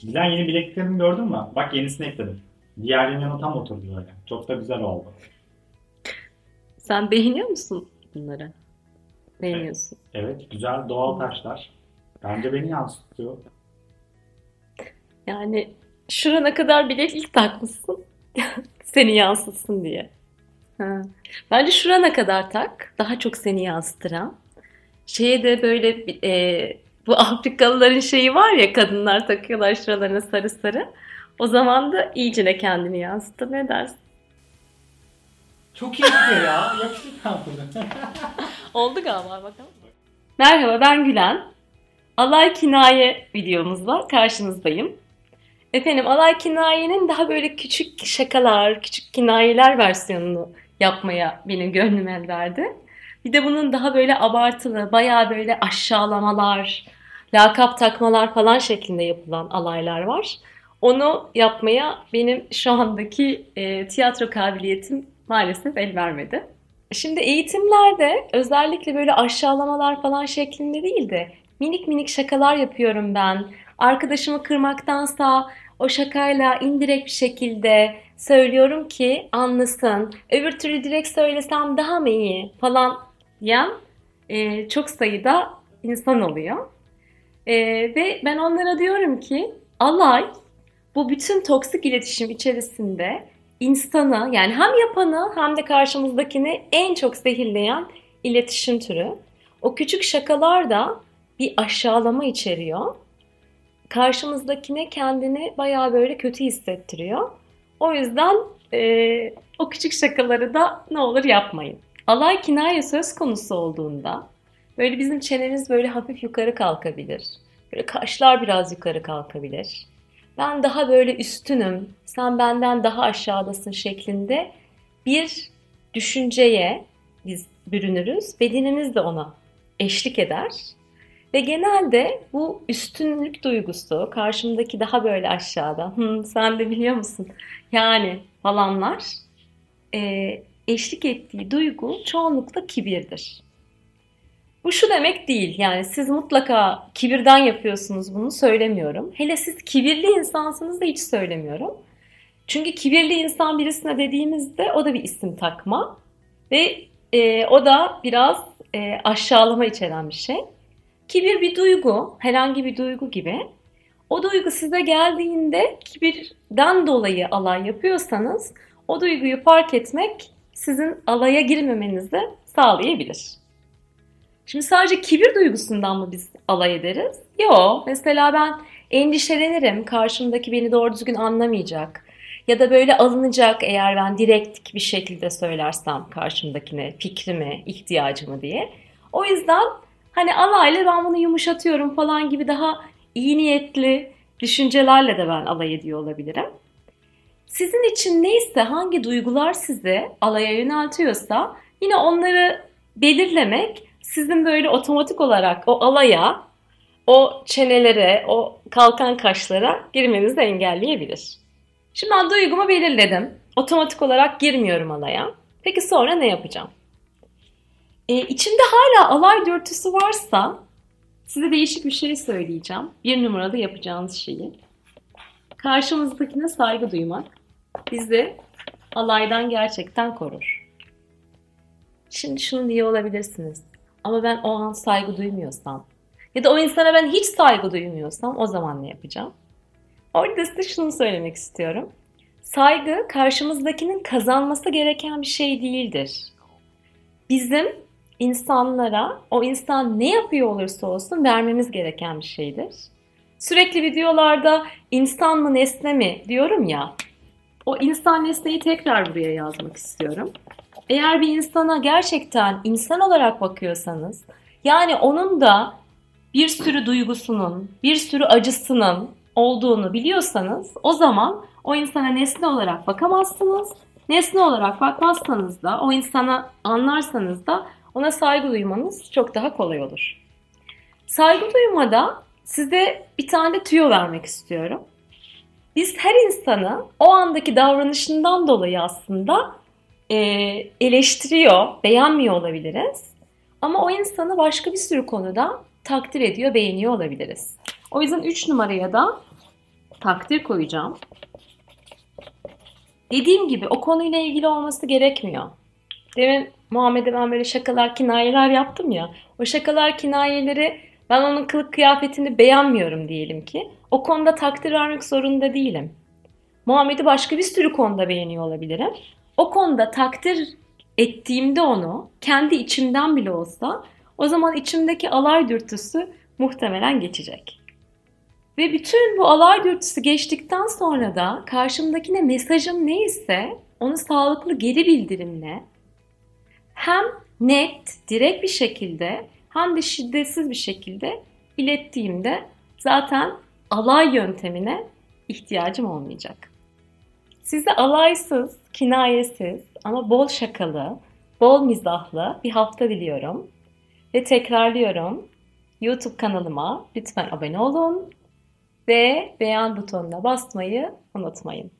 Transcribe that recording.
Giden yeni bilekliklerimi gördün mü? Bak yenisini ekledim. Diğerinin yanı tam oturdu böyle. Çok da güzel oldu. Sen beğeniyor musun bunları? Beğeniyorsun. Evet güzel doğal taşlar. Bence beni yansıtıyor. Yani şurana kadar bileklik takmışsın. seni yansıtsın diye. Ha. Bence şurana kadar tak. Daha çok seni yansıtıran. Şeye de böyle e, bu Afrikalıların şeyi var ya kadınlar takıyorlar şuralarına sarı sarı. O zaman da iyicine kendini yansıtır. Ne dersin? Çok iyi gidiyor ya. Yakışıklı bunu. Oldu galiba bakalım. Merhaba ben Gülen. Alay Kinaye videomuzla karşınızdayım. Efendim Alay Kinaye'nin daha böyle küçük şakalar, küçük kinayeler versiyonunu yapmaya benim gönlüm el verdi. Bir de bunun daha böyle abartılı, bayağı böyle aşağılamalar, lakap takmalar falan şeklinde yapılan alaylar var. Onu yapmaya benim şu andaki e, tiyatro kabiliyetim maalesef el vermedi. Şimdi eğitimlerde özellikle böyle aşağılamalar falan şeklinde değil de minik minik şakalar yapıyorum ben. Arkadaşımı kırmaktansa o şakayla indirekt bir şekilde söylüyorum ki anlasın. Öbür türlü direkt söylesem daha mı iyi falan diyen e, çok sayıda insan oluyor. E, ve ben onlara diyorum ki alay bu bütün toksik iletişim içerisinde insanı yani hem yapanı hem de karşımızdakini en çok zehirleyen iletişim türü. O küçük şakalar da bir aşağılama içeriyor. Karşımızdakine kendini baya böyle kötü hissettiriyor. O yüzden e, o küçük şakaları da ne olur yapmayın. Alay kinaye söz konusu olduğunda böyle bizim çenemiz böyle hafif yukarı kalkabilir. Böyle kaşlar biraz yukarı kalkabilir ben daha böyle üstünüm, sen benden daha aşağıdasın şeklinde bir düşünceye biz bürünürüz. Bedenimiz de ona eşlik eder. Ve genelde bu üstünlük duygusu karşımdaki daha böyle aşağıda, Hı, sen de biliyor musun yani falanlar e, eşlik ettiği duygu çoğunlukla kibirdir. Bu şu demek değil yani siz mutlaka kibirden yapıyorsunuz bunu söylemiyorum. Hele siz kibirli insansınız da hiç söylemiyorum. Çünkü kibirli insan birisine dediğimizde o da bir isim takma ve e, o da biraz e, aşağılama içeren bir şey. Kibir bir duygu, herhangi bir duygu gibi. O duygu size geldiğinde kibirden dolayı alay yapıyorsanız o duyguyu fark etmek sizin alaya girmemenizi sağlayabilir. Şimdi sadece kibir duygusundan mı biz alay ederiz? Yok. Mesela ben endişelenirim. Karşımdaki beni doğru düzgün anlamayacak. Ya da böyle alınacak eğer ben direkt bir şekilde söylersem karşımdakine fikrimi, ihtiyacımı diye. O yüzden hani alayla ben bunu yumuşatıyorum falan gibi daha iyi niyetli düşüncelerle de ben alay ediyor olabilirim. Sizin için neyse hangi duygular sizi alaya yöneltiyorsa yine onları belirlemek sizin böyle otomatik olarak o alaya, o çenelere, o kalkan kaşlara girmenizi engelleyebilir. Şimdi ben duygumu belirledim. Otomatik olarak girmiyorum alaya. Peki sonra ne yapacağım? Ee, içimde hala alay dürtüsü varsa size değişik bir şey söyleyeceğim. Bir numaralı yapacağınız şeyi. Karşımızdakine saygı duymak bizi alaydan gerçekten korur. Şimdi şunu diye olabilirsiniz. Ama ben o an saygı duymuyorsam ya da o insana ben hiç saygı duymuyorsam o zaman ne yapacağım? Orada size şunu söylemek istiyorum. Saygı karşımızdakinin kazanması gereken bir şey değildir. Bizim insanlara o insan ne yapıyor olursa olsun vermemiz gereken bir şeydir. Sürekli videolarda insan mı nesne mi diyorum ya. O insan nesneyi tekrar buraya yazmak istiyorum. Eğer bir insana gerçekten insan olarak bakıyorsanız, yani onun da bir sürü duygusunun, bir sürü acısının olduğunu biliyorsanız o zaman o insana nesne olarak bakamazsınız. Nesne olarak bakmazsanız da o insana anlarsanız da ona saygı duymanız çok daha kolay olur. Saygı duymada size bir tane tüyo vermek istiyorum. Biz her insanı o andaki davranışından dolayı aslında e, eleştiriyor, beğenmiyor olabiliriz. Ama o insanı başka bir sürü konuda takdir ediyor, beğeniyor olabiliriz. O yüzden 3 numaraya da takdir koyacağım. Dediğim gibi o konuyla ilgili olması gerekmiyor. Demin Muhammed'e ben böyle şakalar, kinayeler yaptım ya. O şakalar, kinayeleri ben onun kılık kıyafetini beğenmiyorum diyelim ki. O konuda takdir vermek zorunda değilim. Muhammed'i başka bir sürü konuda beğeniyor olabilirim. O konuda takdir ettiğimde onu kendi içimden bile olsa o zaman içimdeki alay dürtüsü muhtemelen geçecek. Ve bütün bu alay dürtüsü geçtikten sonra da karşımdakine mesajım neyse onu sağlıklı geri bildirimle hem net, direkt bir şekilde hem de şiddetsiz bir şekilde ilettiğimde zaten alay yöntemine ihtiyacım olmayacak. Size alaysız, kinayesiz ama bol şakalı, bol mizahlı bir hafta diliyorum. Ve tekrarlıyorum. YouTube kanalıma lütfen abone olun ve beğen butonuna basmayı unutmayın.